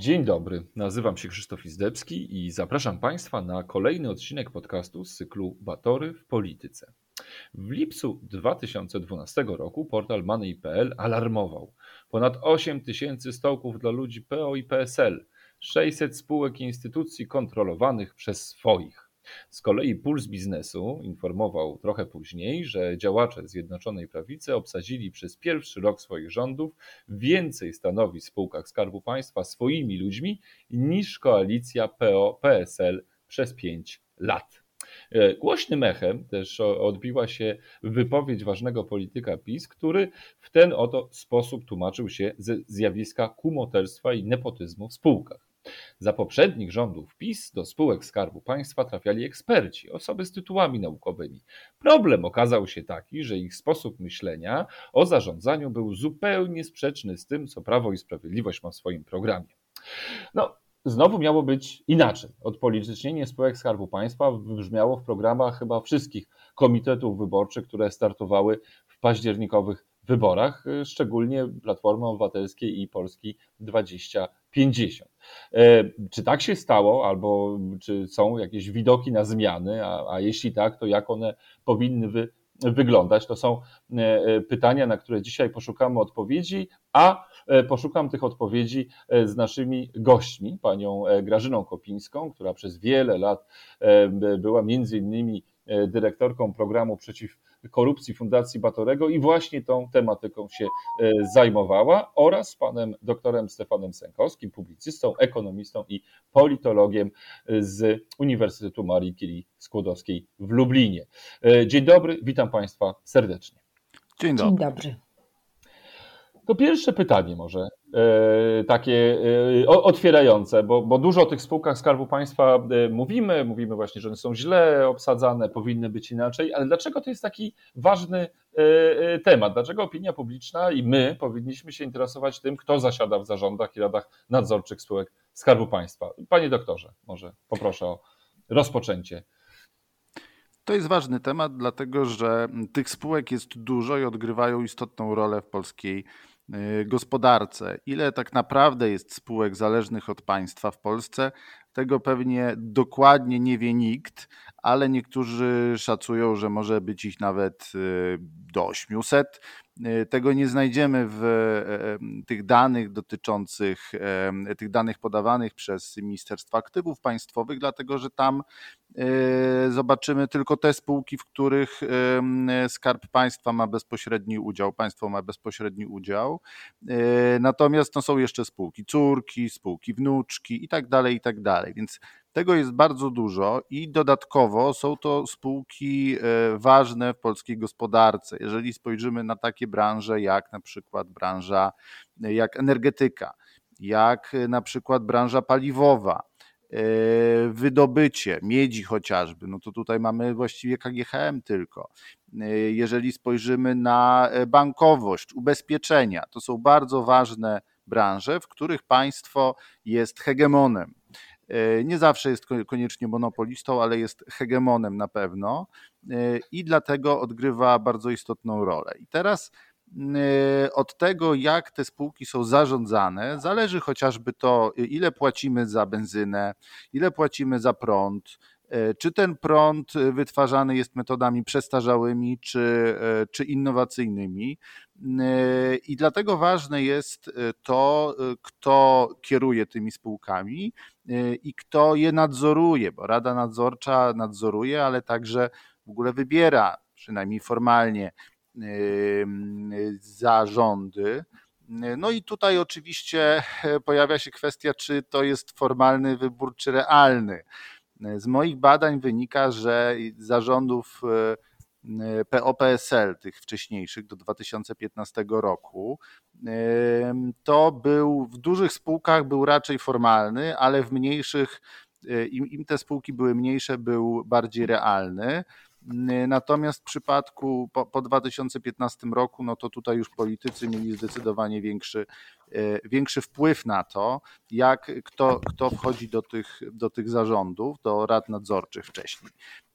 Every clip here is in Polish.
Dzień dobry, nazywam się Krzysztof Izdebski i zapraszam Państwa na kolejny odcinek podcastu z cyklu Batory w polityce. W lipcu 2012 roku portal Money.pl alarmował. Ponad 8 tysięcy stołków dla ludzi PO i PSL, 600 spółek i instytucji kontrolowanych przez swoich. Z kolei Puls Biznesu informował trochę później, że działacze Zjednoczonej Prawicy obsadzili przez pierwszy rok swoich rządów więcej stanowisk w spółkach Skarbu Państwa swoimi ludźmi niż koalicja PO-PSL przez pięć lat. E, głośnym echem też odbiła się wypowiedź ważnego polityka PiS, który w ten oto sposób tłumaczył się ze zjawiska kumoterstwa i nepotyzmu w spółkach. Za poprzednich rządów PiS do spółek Skarbu Państwa trafiali eksperci, osoby z tytułami naukowymi. Problem okazał się taki, że ich sposób myślenia o zarządzaniu był zupełnie sprzeczny z tym, co Prawo i Sprawiedliwość ma w swoim programie. No, znowu miało być inaczej. Odpolitycznienie spółek Skarbu Państwa wybrzmiało w programach chyba wszystkich komitetów wyborczych, które startowały w październikowych wyborach, y, szczególnie Platformy Obywatelskiej i Polski 20 50. E, czy tak się stało, albo czy są jakieś widoki na zmiany, a, a jeśli tak, to jak one powinny wy, wyglądać? To są e, e, pytania, na które dzisiaj poszukamy odpowiedzi, a poszukam tych odpowiedzi z naszymi gośćmi, panią Grażyną Kopińską, która przez wiele lat była między innymi dyrektorką programu przeciw korupcji Fundacji Batorego i właśnie tą tematyką się e, zajmowała oraz panem doktorem Stefanem Sękowskim, publicystą, ekonomistą i politologiem z Uniwersytetu Marii Curie Skłodowskiej w Lublinie. E, dzień dobry, witam państwa serdecznie. Dzień dobry. Dzień dobry. To pierwsze pytanie może e, takie e, otwierające, bo, bo dużo o tych spółkach Skarbu Państwa e, mówimy, mówimy właśnie, że one są źle obsadzane, powinny być inaczej, ale dlaczego to jest taki ważny temat? Dlaczego opinia publiczna i my powinniśmy się interesować tym, kto zasiada w zarządach i radach nadzorczych spółek Skarbu Państwa? Panie doktorze, może poproszę o rozpoczęcie. To jest ważny temat, dlatego że tych spółek jest dużo i odgrywają istotną rolę w polskiej gospodarce. Ile tak naprawdę jest spółek zależnych od państwa w Polsce, tego pewnie dokładnie nie wie nikt, ale niektórzy szacują, że może być ich nawet y, do 800. Y, tego nie znajdziemy w e, tych danych dotyczących, tych danych podawanych przez Ministerstwo Aktywów Państwowych, dlatego że tam e, zobaczymy tylko te spółki, w których Skarb Państwa ma bezpośredni udział, państwo ma bezpośredni udział. E, natomiast to są jeszcze spółki córki, spółki wnuczki i tak dalej, i tak dalej. Więc tego jest bardzo dużo i dodatkowo są to spółki e, ważne w polskiej gospodarce. Jeżeli spojrzymy na takie branże jak na przykład branża e, jak energetyka, jak e, na przykład branża paliwowa, wydobycie miedzi chociażby, no to tutaj mamy właściwie KGHM tylko. Jeżeli spojrzymy na bankowość, ubezpieczenia, to są bardzo ważne branże, w których państwo jest hegemonem. E, nie zawsze jest koniecznie monopolistą, ale jest hegemonem na pewno e, i dlatego odgrywa bardzo istotną rolę. I teraz e, od tego, jak te spółki są zarządzane, zależy chociażby to, ile płacimy za benzynę, ile płacimy za prąd, czy ten prąd wytwarzany jest metodami przestarzałymi, czy, czy innowacyjnymi. I dlatego ważne jest to, kto kieruje tymi spółkami i kto je nadzoruje, bo Rada Nadzorcza nadzoruje, ale także w ogóle wybiera, przynajmniej formalnie, zarządy. No i tutaj oczywiście pojawia się kwestia, czy to jest formalny wybór, czy realny. Z moich badań wynika, że zarządów POPSL, tych wcześniejszych do 2015 roku, to był w dużych spółkach był raczej formalny, ale w mniejszych, im, im te spółki były mniejsze, był bardziej realny. Natomiast w przypadku po, po 2015 roku, no to tutaj już politycy mieli zdecydowanie większy, e, większy wpływ na to, jak kto, kto wchodzi do tych, do tych zarządów, do rad nadzorczych wcześniej.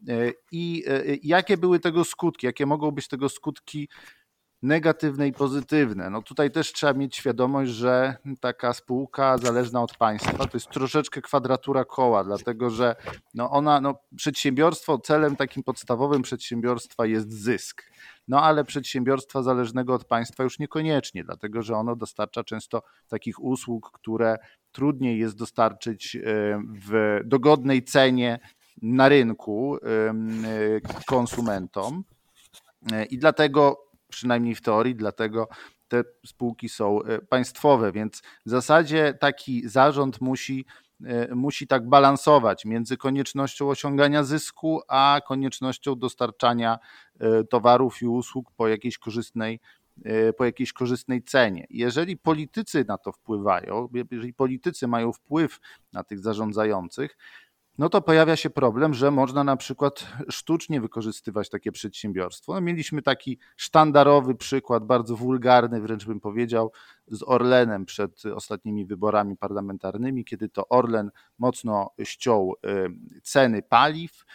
E, I jakie były tego skutki, jakie mogą być tego skutki negatywne i pozytywne. No tutaj też trzeba mieć świadomość, że taka spółka zależna od państwa to jest troszeczkę kwadratura koła, dlatego że no ona, no przedsiębiorstwo, celem takim podstawowym przedsiębiorstwa jest zysk. No ale przedsiębiorstwa zależnego od państwa już niekoniecznie, dlatego że ono dostarcza często takich usług, które trudniej jest dostarczyć e, w dogodnej cenie na rynku e, konsumentom. E, I dlatego przynajmniej w teorii, dlatego te spółki są e, państwowe, więc w zasadzie taki zarząd musi, e, musi tak balansować między koniecznością osiągania zysku, a koniecznością dostarczania e, towarów i usług po jakiejś korzystnej po jakiejś korzystnej cenie. Jeżeli politycy na to wpływają, jeżeli politycy mają wpływ na tych zarządzających, no to pojawia się problem, że można na przykład sztucznie wykorzystywać takie przedsiębiorstwo. No mieliśmy taki sztandarowy przykład, bardzo wulgarny, wręcz bym powiedział, z Orlenem przed ostatnimi wyborami parlamentarnymi, kiedy to Orlen mocno ściął y, ceny paliw,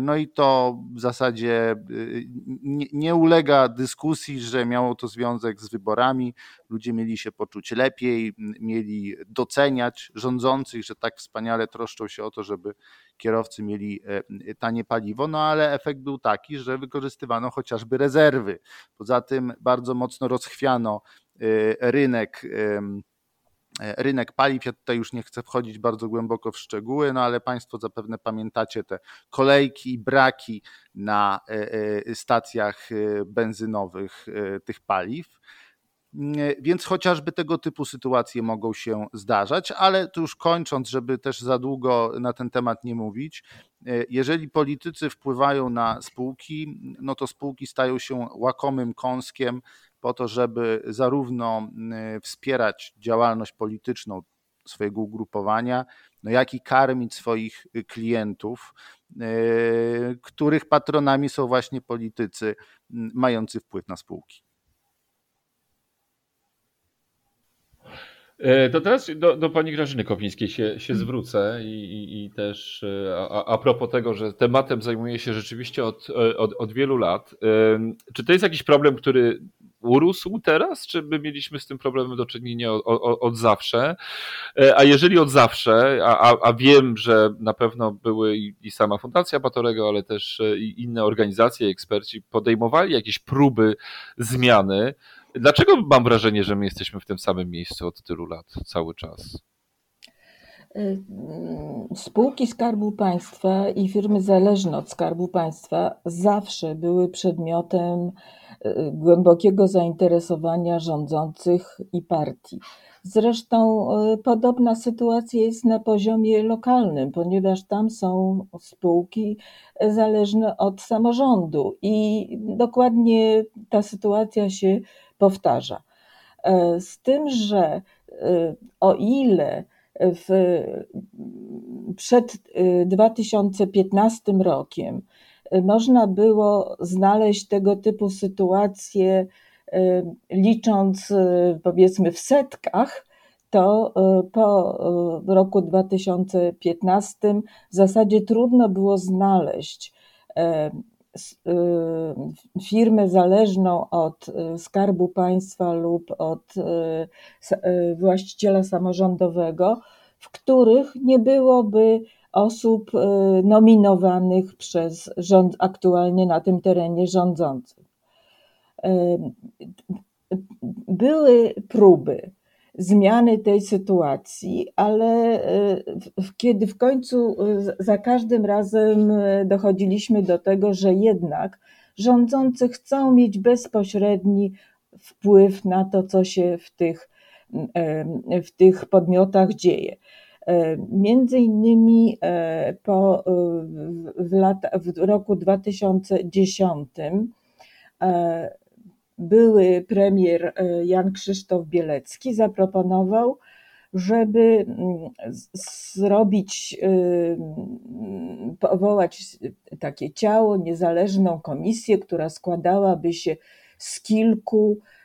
no i to w zasadzie y, nie, nie, ulega dyskusji, że miało to związek z wyborami. Ludzie mieli się poczuć lepiej, mieli doceniać rządzących, że tak wspaniale troszczą się o to, żeby kierowcy mieli e, tanie paliwo. No ale efekt był taki, że wykorzystywano chociażby rezerwy. Poza tym bardzo mocno rozchwiano rynek E, rynek paliw. Ja tutaj już nie chcę wchodzić bardzo głęboko w szczegóły, no ale Państwo zapewne pamiętacie te kolejki i braki na e, e, stacjach benzynowych tych paliw. Więc chociażby tego typu sytuacje mogą się zdarzać, ale tu już kończąc, żeby też za długo na ten temat nie mówić, jeżeli politycy wpływają na spółki, no to spółki stają się łakomym kąskiem po to, żeby zarówno y, wspierać działalność polityczną swojego ugrupowania, no jak i karmić swoich y, klientów, y, których patronami są właśnie politycy mający wpływ na spółki. E, to teraz do, do pani Grażyny Kopińskiej się, się zwrócę i, i, i też a, a, propos tego, że tematem zajmuje się rzeczywiście od, od, od wielu lat. Czy to jest jakiś problem, który urósł teraz, czy my mieliśmy z tym problemem do czynienia od, od, od zawsze? E, a jeżeli od zawsze, a, a, wiem, że na pewno były i, i sama Fundacja Batorego, ale też e, inne organizacje, eksperci podejmowali jakieś próby zmiany, dlaczego mam wrażenie, że my jesteśmy w tym samym miejscu od tylu lat cały czas? E, spółki Skarbu Państwa i firmy zależne od Skarbu Państwa zawsze były przedmiotem głębokiego zainteresowania rządzących i partii. Zresztą e, podobna sytuacja jest na poziomie lokalnym, ponieważ tam są spółki zależne od samorządu i dokładnie ta sytuacja się powtarza. E, z tym, że e, o ile w, przed 2015 rokiem można było znaleźć tego typu sytuacje, y, licząc y, powiedzmy w setkach, to y, po roku 2015 w zasadzie trudno było znaleźć firmę zależną od Skarbu Państwa lub od właściciela samorządowego, w których nie byłoby osób y, nominowanych przez rząd aktualnie na tym terenie rządzących. Y, były próby zmiany tej sytuacji, ale y, kiedy w końcu za każdym razem dochodziliśmy do tego, że jednak rządzący chcą mieć bezpośredni wpływ na to, co się w tych, w tych podmiotach dzieje. Między innymi po, w, lata, w roku 2010 były premier Jan Krzysztof Bielecki zaproponował, żeby mm, zrobić, powołać takie ciało, niezależną komisję, która składałaby się z kilku e,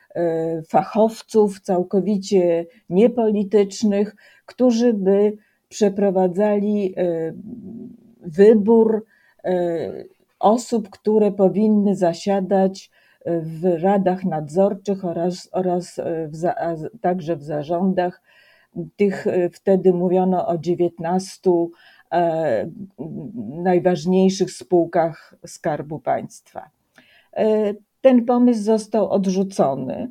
fachowców całkowicie niepolitycznych, którzy by przeprowadzali e, wybór e, osób, które powinny zasiadać w radach nadzorczych oraz, oraz w, także w zarządach tych e, wtedy mówiono o 19 e, najważniejszych spółkach Skarbu Państwa. E, ten pomysł został odrzucony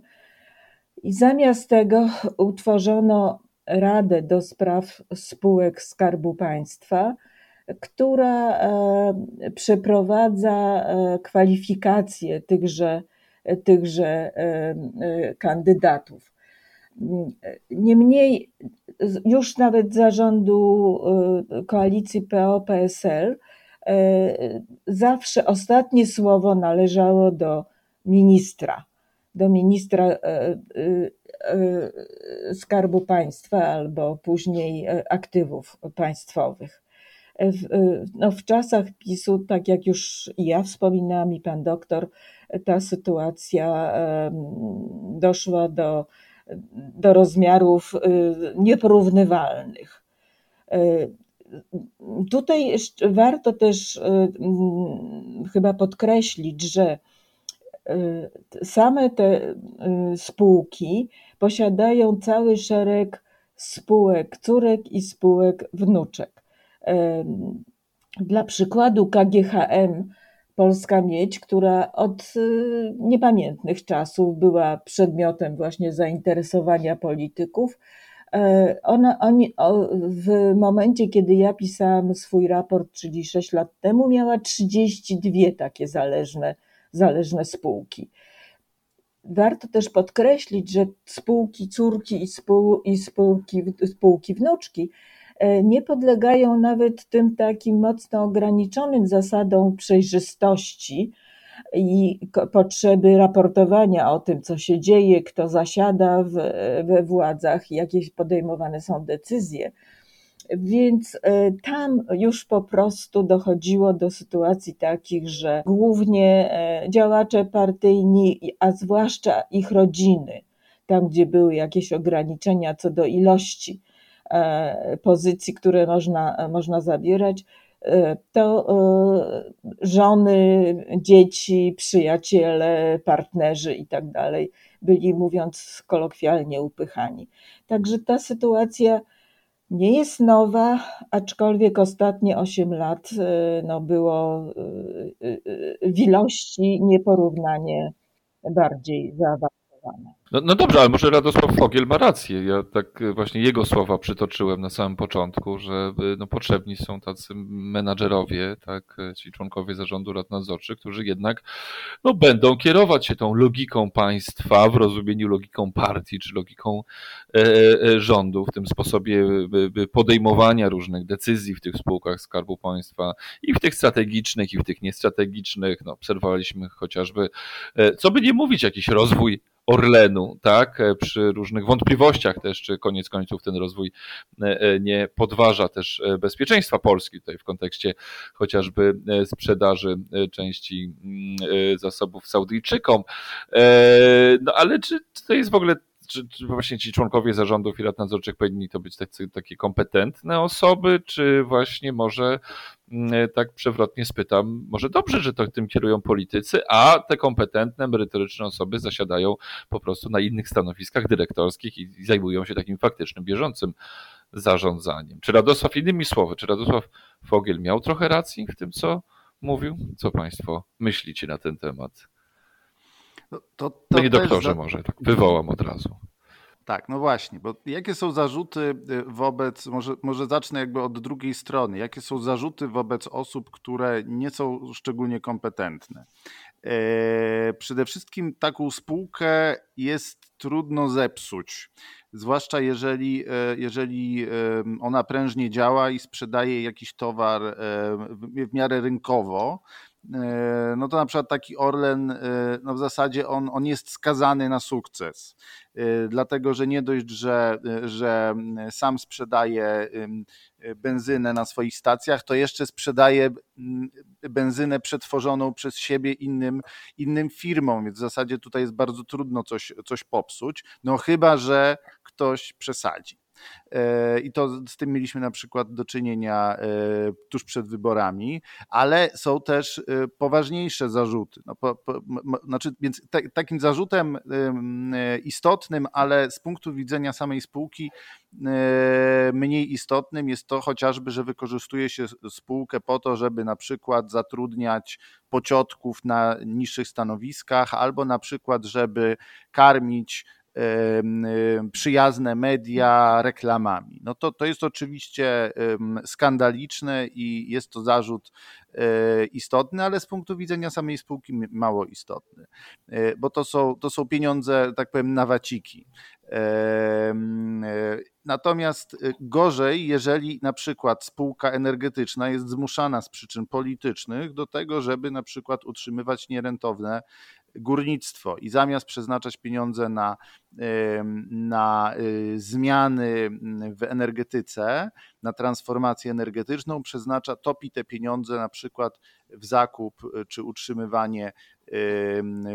i zamiast tego utworzono Radę do Spraw Spółek Skarbu Państwa, która przeprowadza kwalifikacje tychże, tychże kandydatów. Niemniej już nawet zarządu koalicji PO-PSL zawsze ostatnie słowo należało do ministra, do ministra y, Skarbu Państwa albo później aktywów państwowych. W, no w czasach PiSu, tak jak już ja wspominałam i pan doktor, ta sytuacja doszła do do rozmiarów nieporównywalnych. Tutaj warto też chyba podkreślić, że same te spółki posiadają cały szereg spółek córek i spółek wnuczek. Dla przykładu KGHM polska miedź, która od y, niepamiętnych czasów była przedmiotem właśnie zainteresowania polityków. Ona, oni, w momencie, kiedy ja pisałam swój raport, czyli 6 lat temu, miała 32 takie zależne, zależne spółki. Warto też podkreślić, że spółki córki i, spół, i spółki, spółki wnuczki E, nie podlegają nawet tym takim mocno ograniczonym zasadom przejrzystości i potrzeby raportowania o tym, co się dzieje, kto zasiada w, we władzach, jakie podejmowane są decyzje. Więc e, tam już po prostu dochodziło do sytuacji takich, że głównie e, działacze partyjni, a zwłaszcza ich rodziny, tam gdzie były jakieś ograniczenia co do ilości E, pozycji, które można, można zabierać, to żony, dzieci, przyjaciele, partnerzy i tak dalej byli, mówiąc kolokwialnie, upychani. Także ta sytuacja nie jest nowa, aczkolwiek ostatnie 8 lat no, było w ilości nieporównanie bardziej zaawansowane. No, no dobrze, ale może Radosław Fogiel ma rację. Ja tak e, właśnie jego słowa przytoczyłem na samym początku, że e, no, potrzebni są tacy menadżerowie, tak, e, ci członkowie zarządu rad nadzorczych, którzy jednak no, będą kierować się tą logiką państwa w rozumieniu logiką partii czy logiką e, e, rządu w tym sposobie podejmowania różnych decyzji w tych spółkach Skarbu Państwa i w tych strategicznych i w tych niestrategicznych. No, obserwowaliśmy chociażby, co by nie mówić, jakiś rozwój Orlenu, tak, e, przy różnych wątpliwościach też, czy koniec końców ten rozwój e, e, nie podważa też bezpieczeństwa Polski tutaj w kontekście chociażby sprzedaży części mm, zasobów Saudyjczykom. No ale czy to jest w ogóle czy, czy, właśnie ci członkowie zarządów i rad nadzorczych powinni to być takie, takie kompetentne osoby, czy właśnie może tak przewrotnie spytam, może dobrze, że to tym kierują politycy, a te kompetentne, merytoryczne osoby zasiadają po prostu na innych stanowiskach dyrektorskich i, i zajmują się takim faktycznym, bieżącym zarządzaniem. Czy Radosław, innymi słowy, czy Radosław Fogiel miał trochę racji w tym, co mówił? Co Państwo myślicie na ten temat? No, to, to Panie doktorze, za... może tak wywołam od razu. Tak, no właśnie, bo jakie są zarzuty y, wobec, może, może zacznę jakby od drugiej strony, jakie są zarzuty wobec osób, które nie są szczególnie kompetentne? E, przede wszystkim taką spółkę jest trudno zepsuć zwłaszcza jeżeli, jeżeli ona prężnie działa i sprzedaje jakiś towar w miarę rynkowo, E, no to na przykład taki Orlen, e, no w zasadzie on, on jest skazany na sukces, e, dlatego że nie dość, że, że sam sprzedaje benzynę na swoich stacjach, to jeszcze sprzedaje benzynę przetworzoną przez siebie innym, innym firmom, więc w zasadzie tutaj jest bardzo trudno coś, coś popsuć, no chyba, że ktoś przesadzi. E, I to z tym mieliśmy na przykład do czynienia e, tuż przed wyborami, ale są też e, poważniejsze zarzuty. No, po, po, znaczy, więc takim zarzutem istotnym, ale z punktu widzenia samej spółki mniej istotnym jest to chociażby, że wykorzystuje się spółkę po to, żeby na przykład zatrudniać pociotków na niższych stanowiskach, albo na przykład, żeby karmić przyjazne media reklamami. No to, to jest oczywiście skandaliczne i jest to zarzut e, istotny, ale z punktu widzenia samej spółki mało istotny, e, bo to są, to są pieniądze, tak powiem, na waciki. E, natomiast gorzej, jeżeli na przykład spółka energetyczna jest zmuszana z przyczyn politycznych do tego, żeby na przykład utrzymywać nierentowne górnictwo i zamiast przeznaczać pieniądze na, na y, zmiany w energetyce, na transformację energetyczną, przeznacza, topi te pieniądze na przykład w zakup y, czy utrzymywanie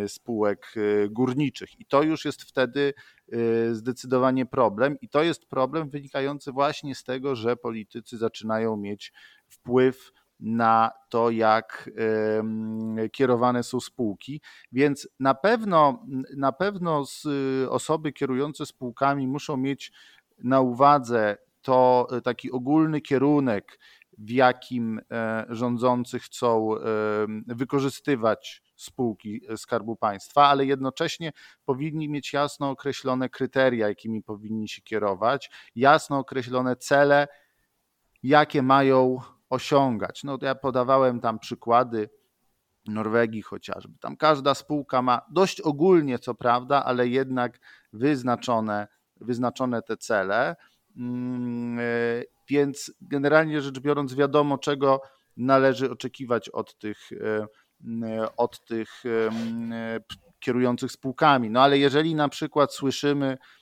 spółek y, górniczych. I to już jest wtedy zdecydowanie problem. I to jest problem wynikający właśnie z tego, że politycy zaczynają mieć wpływ na to, jak kierowane są spółki. Więc na pewno, na pewno osoby kierujące spółkami muszą mieć na uwadze to e, taki ogólny kierunek, w jakim e, rządzący chcą wykorzystywać spółki e, Skarbu Państwa, ale jednocześnie powinni mieć jasno określone kryteria, jakimi powinni się kierować, jasno określone cele, jakie mają osiągać. No ja podawałem tam przykłady Norwegii chociażby. Tam każda spółka ma dość ogólnie, co prawda, ale jednak wyznaczone, wyznaczone te cele. Mm, e, więc generalnie rzecz biorąc, wiadomo, czego należy oczekiwać od tych, e, od tych kierujących spółkami. No ale jeżeli na przykład słyszymy, E,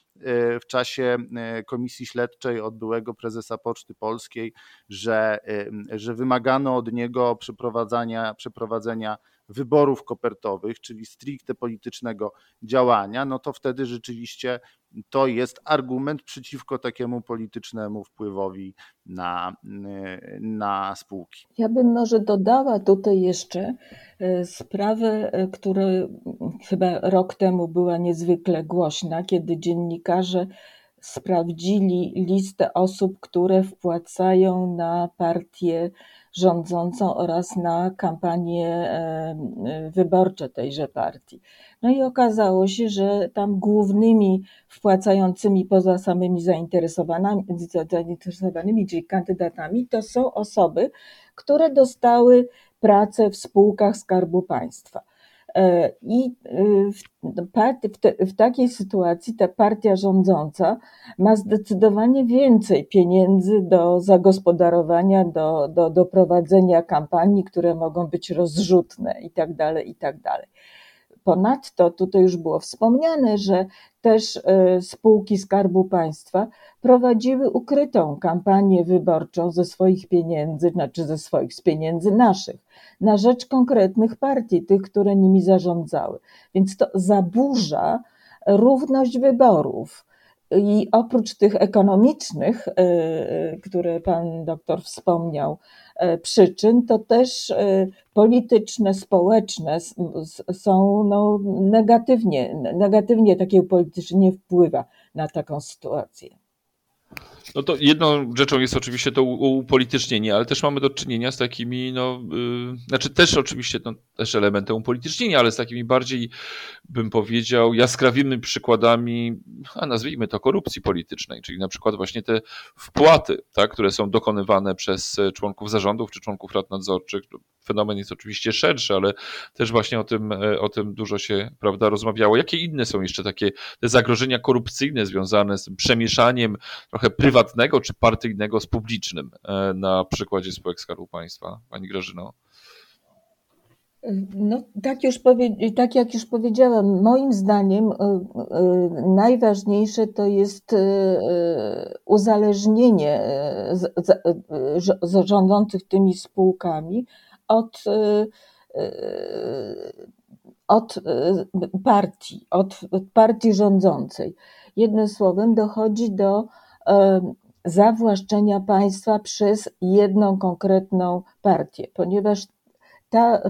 w czasie e, komisji śledczej od byłego prezesa Poczty Polskiej, że, e, że wymagano od niego przeprowadzania, przeprowadzenia wyborów kopertowych, czyli stricte politycznego działania, no to wtedy rzeczywiście to jest argument przeciwko takiemu politycznemu wpływowi na, na spółki. Ja bym może dodała tutaj jeszcze e, sprawę, e, która chyba rok temu była niezwykle głośna, kiedy dziennikarze sprawdzili listę osób, które wpłacają na partię rządzącą oraz na kampanie e, wyborcze tejże partii. No i okazało się, że tam głównymi wpłacającymi poza samymi zainteresowanymi, zainteresowanymi czyli kandydatami, to są osoby, które dostały pracę w spółkach Skarbu Państwa. E, I y, w, te, w, takiej sytuacji ta partia rządząca ma zdecydowanie więcej pieniędzy do zagospodarowania, do, do, do prowadzenia kampanii, które mogą być rozrzutne i tak dalej, i tak. Ponadto tutaj już było wspomniane, że też e, spółki Skarbu Państwa prowadziły ukrytą kampanię wyborczą ze swoich pieniędzy, znaczy ze swoich, z pieniędzy naszych, na rzecz konkretnych partii, tych, które nimi zarządzały. Więc to zaburza równość wyborów. I oprócz tych ekonomicznych, e, e, które pan doktor wspomniał, E, przyczyn, to też polityczne, społeczne są no, negatywnie, negatywnie takie politycznie wpływa na taką sytuację. No to jedną rzeczą jest oczywiście to upolitycznienie, ale też mamy do czynienia z takimi, no, yy, znaczy też oczywiście no, też elementem upolitycznienia, ale z takimi bardziej, bym powiedział, jaskrawymi przykładami, a nazwijmy to korupcji politycznej, czyli na przykład właśnie te wpłaty, tak, które są dokonywane przez członków zarządów czy członków rad nadzorczych fenomen jest oczywiście szerszy, ale też właśnie o tym, o tym dużo się prawda, rozmawiało. Jakie inne są jeszcze takie te zagrożenia korupcyjne związane z przemieszaniem trochę prywatnego czy partyjnego z publicznym na przykładzie spółek Skarbu Państwa? Pani Grażyno. No, tak, już tak jak już powiedziałam, moim zdaniem y, najważniejsze to jest uzależnienie zarządzających tymi spółkami od, od partii, od partii rządzącej. Jednym słowem, dochodzi do zawłaszczenia państwa przez jedną konkretną partię, ponieważ ta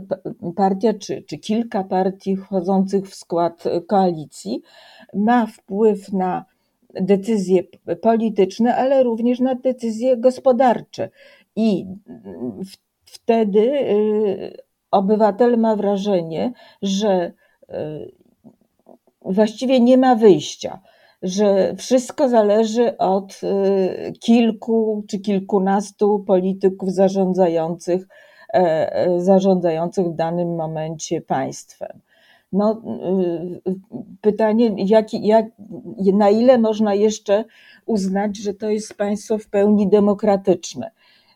partia, czy, czy kilka partii wchodzących w skład koalicji ma wpływ na decyzje polityczne, ale również na decyzje gospodarcze. I wtedy y, obywatel ma wrażenie, że y, właściwie nie ma wyjścia, że wszystko zależy od y, kilku czy kilkunastu polityków zarządzających E, e, zarządzających w danym momencie państwem. No, pytanie, jak, jak, na ile można jeszcze uznać, że to jest państwo w pełni demokratyczne,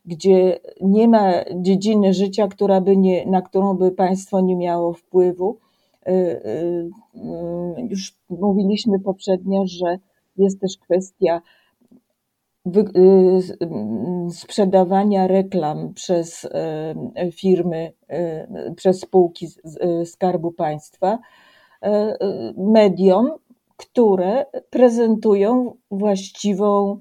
gdzie nie ma dziedziny życia, która by nie, na którą by państwo nie miało wpływu. Y, y, już mówiliśmy poprzednio, że jest też kwestia Y, sprzedawania reklam przez y, firmy, y, przez spółki Skarbu Państwa mediom, które prezentują właściwą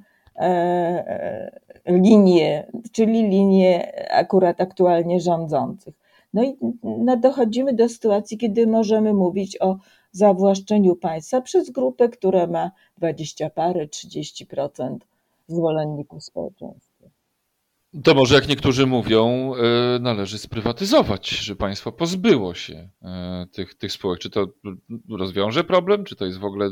e, linię, czyli linię akurat aktualnie rządzących. No i dochodzimy do sytuacji, kiedy możemy mówić o zawłaszczeniu państwa przez grupę, która ma 20 parę, 30% zwolenników społeczeństwa. To może, jak niektórzy mówią, e, należy sprywatyzować, że państwo pozbyło się e, tych, tych spółek. Czy to rozwiąże problem, czy to jest w ogóle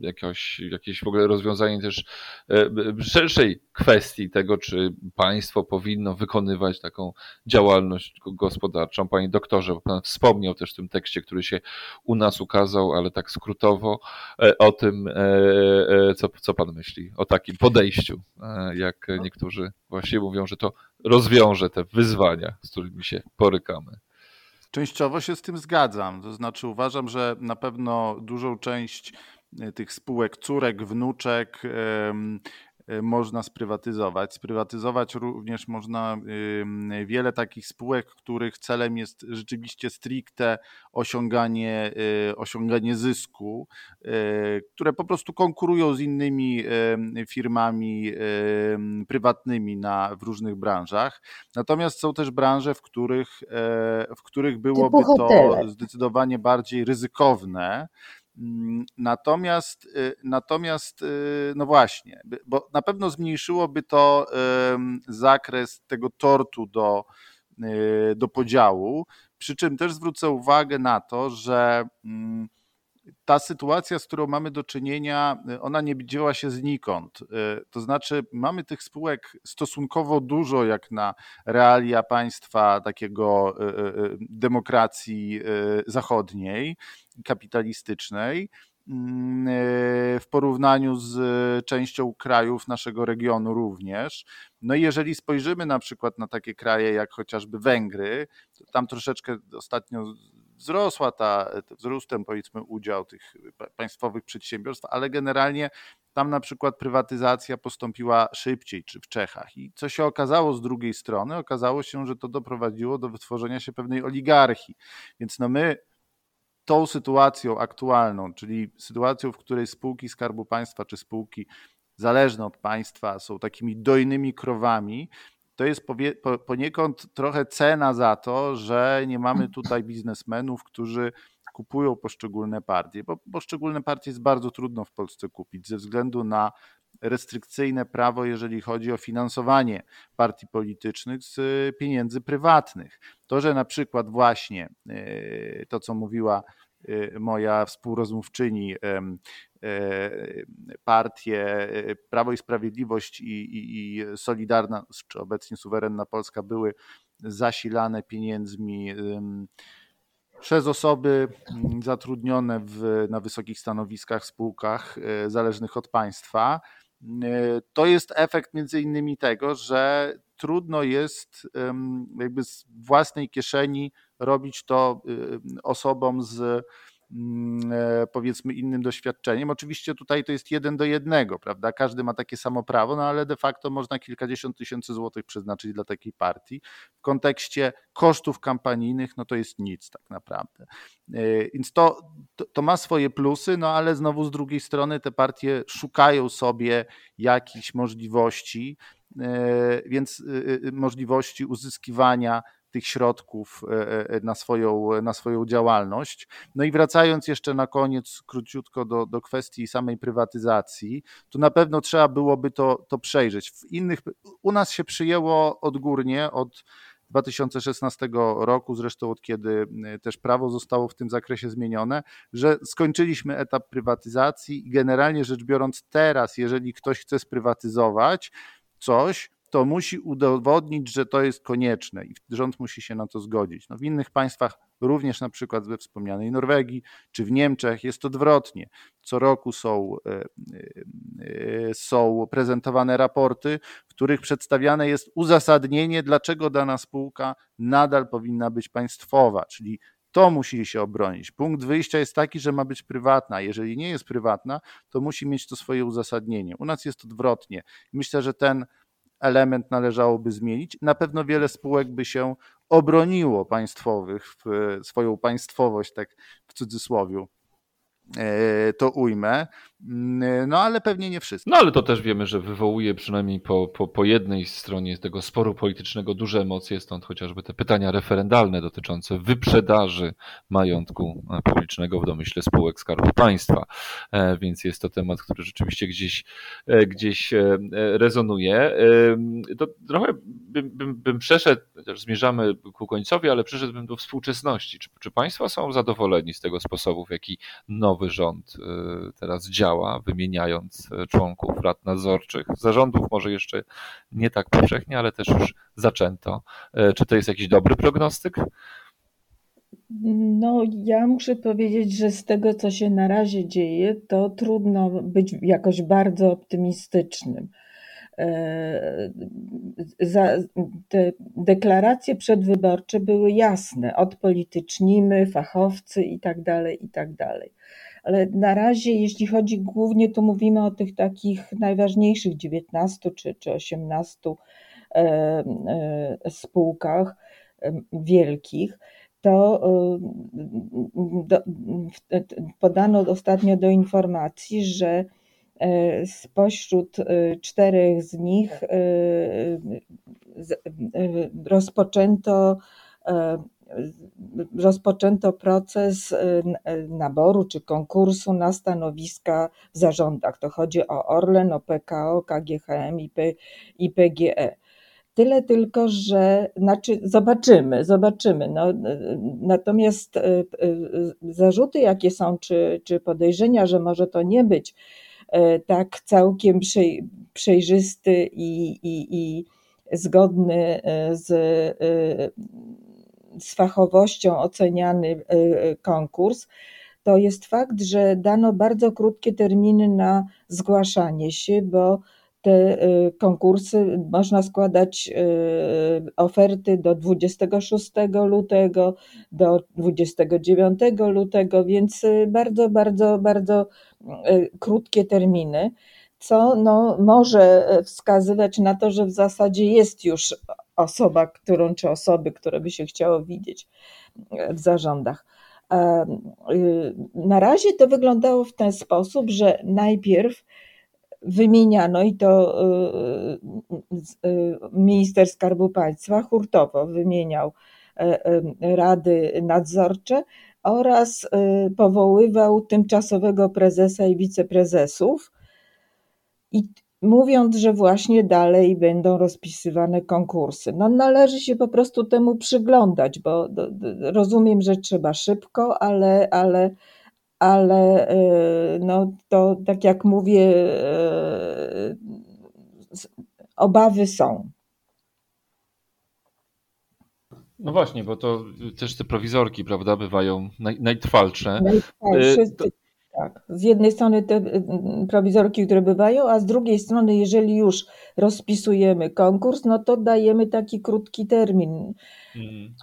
jakieś, jakieś w ogóle rozwiązanie też e, szerszej kwestii tego, czy państwo powinno wykonywać taką działalność gospodarczą. Panie doktorze, pan wspomniał też w tym tekście, który się u nas ukazał, ale tak skrótowo, o tym, co, co pan myśli, o takim podejściu, jak niektórzy właśnie mówią, że to rozwiąże te wyzwania, z którymi się borykamy. Częściowo się z tym zgadzam. To znaczy, uważam, że na pewno dużą część e, tych spółek, córek, wnuczek, można sprywatyzować. Sprywatyzować również można wiele takich spółek, których celem jest rzeczywiście stricte osiąganie, y, osiąganie zysku, y, które po prostu konkurują z innymi firmami prywatnymi na, w różnych branżach. Natomiast są też branże, w których, e, w których byłoby to zdecydowanie bardziej ryzykowne natomiast, y, natomiast, y, no właśnie, bo na pewno zmniejszyłoby to zakres tego tortu do, y, do podziału. Przy czym też zwrócę uwagę na to, że mm, ta sytuacja, z którą mamy do czynienia, ona nie dzieła się znikąd. To znaczy, mamy tych spółek stosunkowo dużo, jak na realia państwa takiego demokracji zachodniej kapitalistycznej mm, e, w porównaniu z częścią krajów naszego regionu również. No i jeżeli spojrzymy na przykład na takie kraje jak chociażby Węgry, tam troszeczkę ostatnio wzrosła ta, wzrostem powiedzmy udział tych państwowych przedsiębiorstw, ale generalnie tam na przykład prywatyzacja postąpiła szybciej, czy w Czechach. I co się okazało z drugiej strony? Okazało się, że to doprowadziło do wytworzenia się pewnej oligarchii. Więc no my tą sytuacją aktualną, czyli sytuacją, w której spółki Skarbu Państwa czy spółki zależne od państwa są takimi dojnymi krowami, to jest poniekąd trochę cena za to, że nie mamy tutaj biznesmenów, którzy kupują poszczególne partie, bo poszczególne partie jest bardzo trudno w Polsce kupić ze względu na restrykcyjne prawo, jeżeli chodzi o finansowanie partii politycznych z pieniędzy prywatnych. To, że na przykład właśnie e, to, co mówiła moja współrozmówczyni partie Prawo i Sprawiedliwość i, i, i Solidarna, czy obecnie suwerenna Polska były zasilane pieniędzmi przez osoby zatrudnione w, na wysokich stanowiskach spółkach e, zależnych od państwa. E, to jest efekt między innymi tego, że trudno jest jakby z własnej kieszeni robić to y, osobom z powiedzmy innym doświadczeniem. Oczywiście tutaj to jest jeden do jednego, prawda? Każdy ma takie samo prawo, no ale de facto można kilkadziesiąt tysięcy złotych przeznaczyć dla takiej partii. W kontekście kosztów kampanijnych, no to jest nic tak naprawdę. E, więc to, to, to ma swoje plusy, no ale znowu z drugiej strony te partie szukają sobie jakichś możliwości, e, więc możliwości uzyskiwania tych środków e, e, na swoją, na swoją działalność. No i wracając jeszcze na koniec króciutko do, do kwestii samej prywatyzacji, tu na pewno trzeba byłoby to, to przejrzeć. W innych, u nas się przyjęło odgórnie od 2016 roku, zresztą od kiedy e, też prawo zostało w tym zakresie zmienione, że skończyliśmy etap prywatyzacji i generalnie rzecz biorąc teraz, jeżeli ktoś chce sprywatyzować coś, to musi udowodnić, że to jest konieczne i rząd musi się na to zgodzić. No w innych państwach, również na przykład we wspomnianej Norwegii czy w Niemczech jest odwrotnie. Co roku są, e, e, są prezentowane raporty, w których przedstawiane jest uzasadnienie, dlaczego dana spółka nadal powinna być państwowa, czyli to musi się obronić. Punkt wyjścia jest taki, że ma być prywatna. Jeżeli nie jest prywatna, to musi mieć to swoje uzasadnienie. U nas jest odwrotnie. Myślę, że ten element należałoby zmienić. Na pewno wiele spółek by się obroniło państwowych, swoją państwowość, tak w cudzysłowie to ujmę. Mm, no ale pewnie nie wszystko. No ale to też wiemy, że wywołuje przynajmniej po, po, po jednej stronie tego sporu politycznego duże emocje, stąd chociażby te pytania referendalne dotyczące wyprzedaży majątku e, publicznego w domyśle spółek Skarbu Państwa. E, więc jest to temat, który rzeczywiście gdzieś, gdzieś rezonuje. To trochę bym, bym, bym przeszedł, chociaż zmierzamy ku końcowi, ale przeszedłbym do współczesności. Czy, czy Państwo są zadowoleni z tego sposobu, w jaki nowy nowy rząd y, teraz działa, wymieniając y, członków rad nadzorczych. Zarządów może jeszcze nie tak powszechnie, ale też już zaczęto. Y, czy to jest jakiś dobry prognostyk? No, ja muszę powiedzieć, że z tego, co się na razie dzieje, to trudno być jakoś bardzo optymistycznym. E, te deklaracje przedwyborcze były jasne, odpolitycznimy, fachowcy i tak ale na razie, jeśli chodzi głównie, to mówimy o tych takich najważniejszych 19 czy, czy 18 e, e, spółkach e, wielkich, to do, podano ostatnio do informacji, że spośród czterech z nich rozpoczęto rozpoczęto proces y, naboru czy konkursu na stanowiska w zarządach. To chodzi o Orlen, o PKO, KGHM i PGE. Tyle tylko, że znaczy zobaczymy, zobaczymy. No, natomiast y, y, zarzuty, jakie są, czy, czy podejrzenia, że może to nie być tak całkiem przejrzysty i, i, i zgodny z z fachowością oceniany y, y, konkurs, to jest fakt, że dano bardzo krótkie terminy na zgłaszanie się, bo te y, konkursy można składać oferty do 26 lutego, do 29 lutego, więc bardzo, bardzo, bardzo krótkie terminy, co no, może wskazywać na to, że w zasadzie jest już osoba, którą czy osoby, które by się chciało widzieć w zarządach. Y, na razie to wyglądało w ten sposób, że najpierw wymieniano i to y, y, minister Skarbu Państwa hurtowo wymieniał e, e, rady nadzorcze oraz powoływał tymczasowego prezesa i wiceprezesów. I mówiąc, że właśnie dalej będą rozpisywane konkursy. No należy się po prostu temu przyglądać, bo rozumiem, że trzeba szybko, ale, ale, ale e, no to tak jak mówię, e, obawy są. No właśnie, bo to też te prowizorki, prawda, bywają naj, najtrwalsze. Najtrwalsze, tak. Z jednej strony te prowizorki, które bywają, a z drugiej strony, jeżeli już rozpisujemy konkurs, no to dajemy taki krótki termin. Hmm.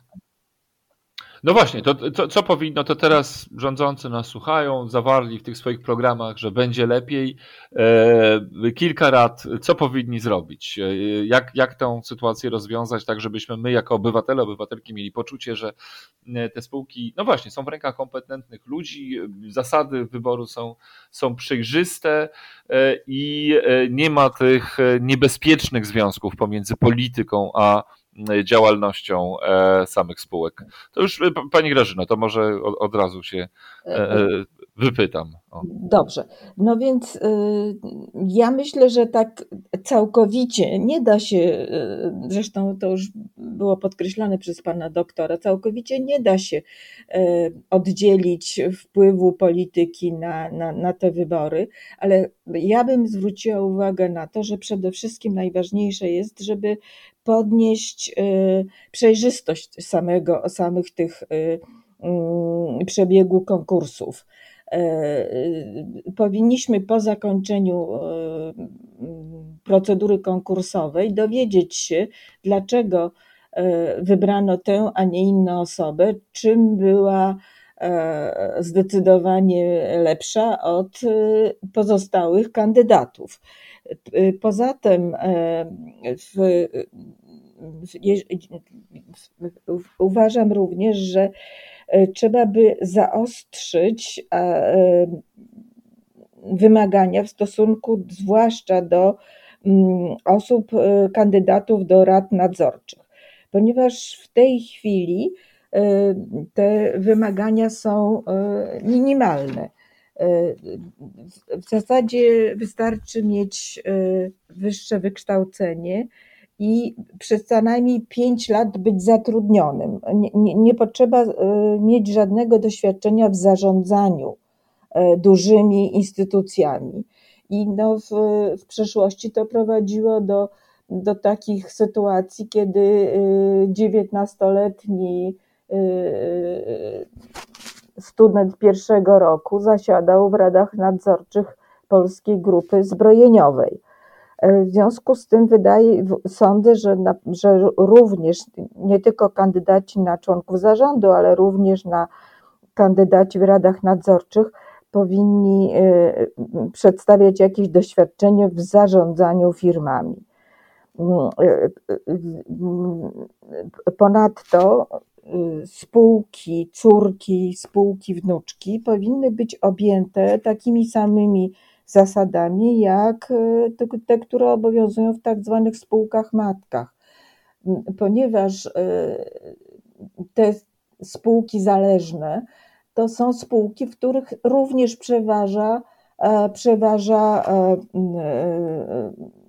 No właśnie, to, to, co powinno, to teraz rządzący nas słuchają, zawarli w tych swoich programach, że będzie lepiej. E, kilka rad, co powinni zrobić? E, jak, jak tę sytuację rozwiązać, tak żebyśmy my jako obywatele, obywatelki mieli poczucie, że e, te spółki, no właśnie, są w rękach kompetentnych ludzi, zasady wyboru są, są przejrzyste e, i e, nie ma tych niebezpiecznych związków pomiędzy polityką a działalnością e, samych spółek. To już e, Pani Grażyna, to może od, razu się e, wypytam. O. Dobrze. No więc y, ja myślę, że tak całkowicie nie da się, y, zresztą to już było podkreślane przez pana doktora, całkowicie nie da się y, oddzielić wpływu polityki na, na, na te wybory, ale ja bym zwróciła uwagę na to, że przede wszystkim najważniejsze jest, żeby podnieść przejrzystość samego, samych tych mm, przebiegu konkursów. E, powinniśmy po zakończeniu e, procedury konkursowej dowiedzieć się, dlaczego wybrano tę, a nie inną osobę, czym była zdecydowanie lepsza od pozostałych kandydatów. Poza tym w, uważam również, że E, trzeba by zaostrzyć e, wymagania w stosunku zwłaszcza do mm, osób, e, kandydatów do rad nadzorczych, ponieważ w tej chwili te wymagania są minimalne. W zasadzie wystarczy mieć wyższe wykształcenie, i przez co najmniej 5 lat być zatrudnionym. Nie, nie, nie, potrzeba mieć żadnego doświadczenia w zarządzaniu dużymi instytucjami. I no w, w przeszłości to prowadziło do, do takich sytuacji, kiedy 19-letni e, student pierwszego roku zasiadał w radach nadzorczych Polskiej Grupy Zbrojeniowej E, w związku z tym wydaje, sądzę, że, na, że również nie tylko kandydaci na członków zarządu, ale również na kandydaci w radach nadzorczych powinni e, przedstawiać jakieś doświadczenie w zarządzaniu firmami. E, ponadto spółki, córki, spółki, wnuczki powinny być objęte takimi samymi zasadami jak e, te, które obowiązują w tak zwanych spółkach matkach. Ponieważ e, te spółki zależne to są spółki, w których również przeważa, e, przeważa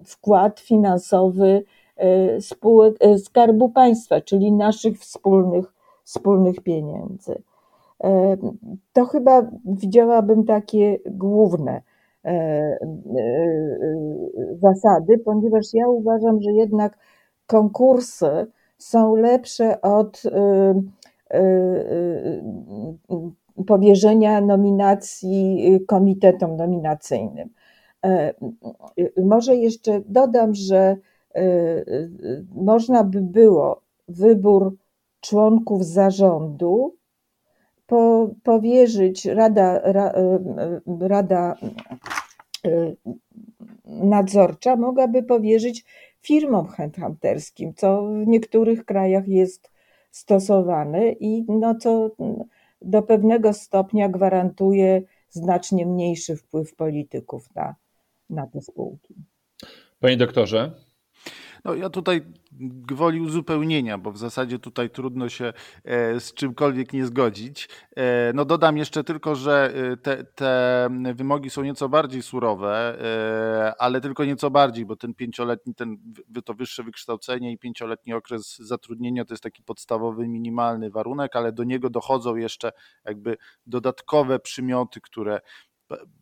wkład finansowy spółek Skarbu Państwa, czyli naszych wspólnych, wspólnych pieniędzy. To chyba widziałabym takie główne E, e, zasady, ponieważ ja uważam, że jednak konkursy są lepsze od e, powierzenia nominacji komitetom nominacyjnym. Może jeszcze dodam, że można by było wybór członków zarządu po, powierzyć Rada, ra, Rada Y, nadzorcza mogłaby powierzyć firmom headhunterskim, co w niektórych krajach jest stosowane i no co do pewnego stopnia gwarantuje znacznie mniejszy wpływ polityków na, na te spółki. Panie doktorze. No ja tutaj gwoli uzupełnienia, bo w zasadzie tutaj trudno się e, z czymkolwiek nie zgodzić. E, no dodam jeszcze tylko, że e, te, te wymogi są nieco bardziej surowe, ale tylko nieco bardziej, bo ten pięcioletni, ten, to wyższe wykształcenie i pięcioletni okres zatrudnienia to jest taki podstawowy, minimalny warunek, ale do niego dochodzą jeszcze jakby dodatkowe przymioty, które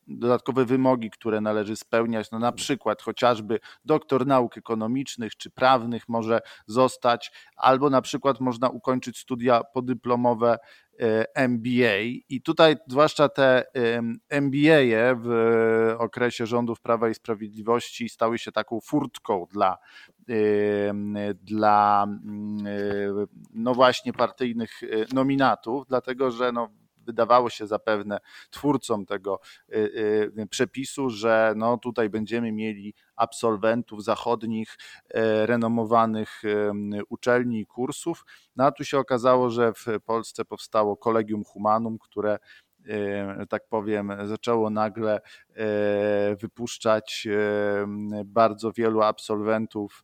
dodatkowe wymogi, które należy spełniać. No na przykład chociażby doktor nauk ekonomicznych czy prawnych może zostać, albo na przykład można ukończyć studia podyplomowe e, MBA. I tutaj zwłaszcza te MBA w okresie rządów Prawa i Sprawiedliwości stały się taką furtką dla, dla mm, e, no właśnie partyjnych e, nominatów, dlatego że no wydawało się zapewne twórcom tego y, y, przepisu, że no tutaj będziemy mieli absolwentów zachodnich, e, renomowanych uczelni i kursów. No a tu się okazało, że w Polsce powstało Collegium Humanum, które e, tak powiem, zaczęło nagle e, wypuszczać bardzo wielu absolwentów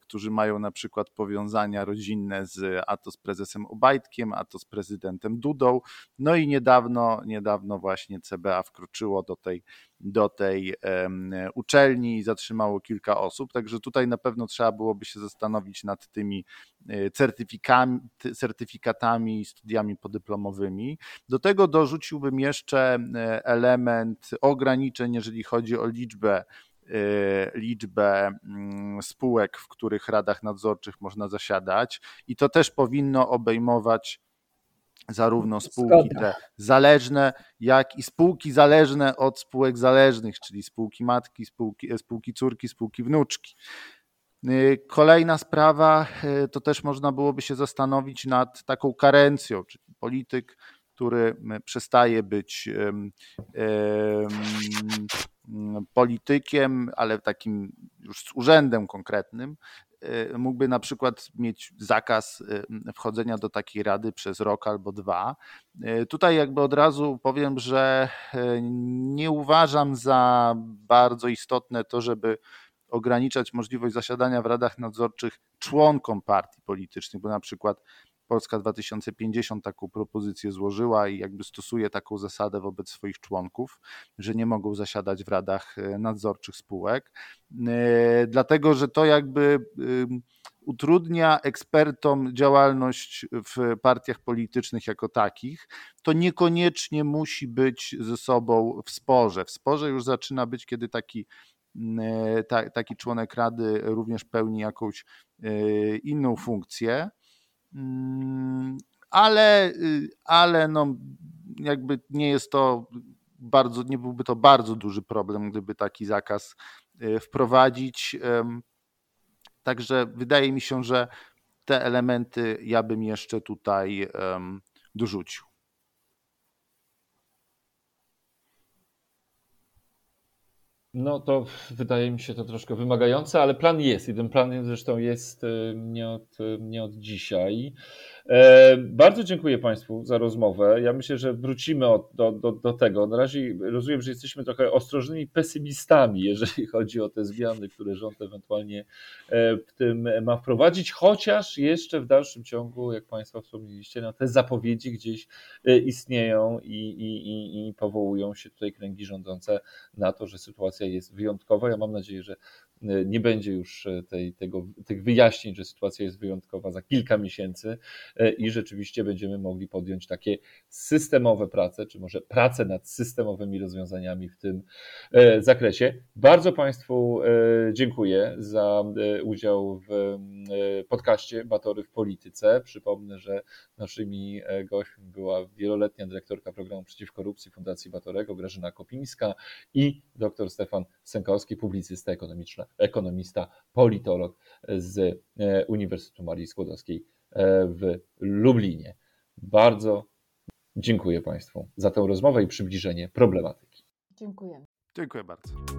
którzy mają na przykład powiązania rodzinne z a to z prezesem Obajtkiem, a to z prezydentem Dudą. No i niedawno, niedawno właśnie CBA wkroczyło do tej, do tej um, uczelni i zatrzymało kilka osób. Także tutaj na pewno trzeba byłoby się zastanowić nad tymi e, certyfikatami i studiami podyplomowymi. Do tego dorzuciłbym jeszcze e, element ograniczeń, jeżeli chodzi o liczbę liczbę mm, spółek, w których radach nadzorczych można zasiadać i to też powinno obejmować zarówno spółki te zależne, jak i spółki zależne od spółek zależnych, czyli spółki matki, spółki, spółki córki, spółki wnuczki. Y, kolejna sprawa y, to też można byłoby się zastanowić nad taką karencją, czyli polityk, który przestaje być politykiem, ale takim już z urzędem konkretnym, e, mógłby na przykład mieć zakaz e, wchodzenia do takiej rady przez rok albo dwa. E, tutaj jakby od razu powiem, że nie uważam za bardzo istotne to, żeby ograniczać możliwość zasiadania w radach nadzorczych członkom partii politycznych, bo na przykład Polska 2050 taką propozycję złożyła i jakby stosuje taką zasadę wobec swoich członków, że nie mogą zasiadać w radach e, nadzorczych spółek, e, dlatego że to jakby utrudnia ekspertom działalność w partiach politycznych jako takich, to niekoniecznie musi być ze sobą w sporze. W sporze już zaczyna być, kiedy taki e, taki członek rady również pełni jakąś inną funkcję. Mm, ale, y, ale no, jakby nie jest to bardzo, nie byłby to bardzo duży problem, gdyby taki zakaz y, wprowadzić. Także wydaje mi się, że te elementy ja bym jeszcze tutaj dorzucił. No to wydaje mi się to troszkę wymagające, ale plan jest i ten plan zresztą jest y, nie od, nie od dzisiaj. E, bardzo dziękuję Państwu za rozmowę. Ja myślę, że wrócimy do, do, do tego. Na razie rozumiem, że jesteśmy trochę ostrożnymi pesymistami, jeżeli chodzi o te zmiany, które rząd ewentualnie e, w tym ma wprowadzić, chociaż jeszcze w dalszym ciągu, jak Państwo wspomnieliście, no te zapowiedzi gdzieś e, istnieją i, i, i, i powołują się tutaj kręgi rządzące na to, że sytuacja jest wyjątkowa. Ja mam nadzieję, że nie będzie już tej, tego, tych wyjaśnień, że sytuacja jest wyjątkowa za kilka miesięcy e, i rzeczywiście będziemy mogli podjąć takie systemowe prace, czy może prace nad systemowymi rozwiązaniami w tym e, zakresie. Bardzo Państwu e, dziękuję za udział w podcaście Batory w Polityce. Przypomnę, że naszymi gośćmi była wieloletnia dyrektorka programu przeciw korupcji Fundacji Batorego Grażyna Kopińska i dr Stefan Sękowski, publicysta ekonomiczny ekonomista, politolog z e, Uniwersytetu Marii Skłodowskiej e, w Lublinie. Bardzo dziękuję Państwu za tę rozmowę i przybliżenie problematyki. Dziękujemy. Dziękuję bardzo.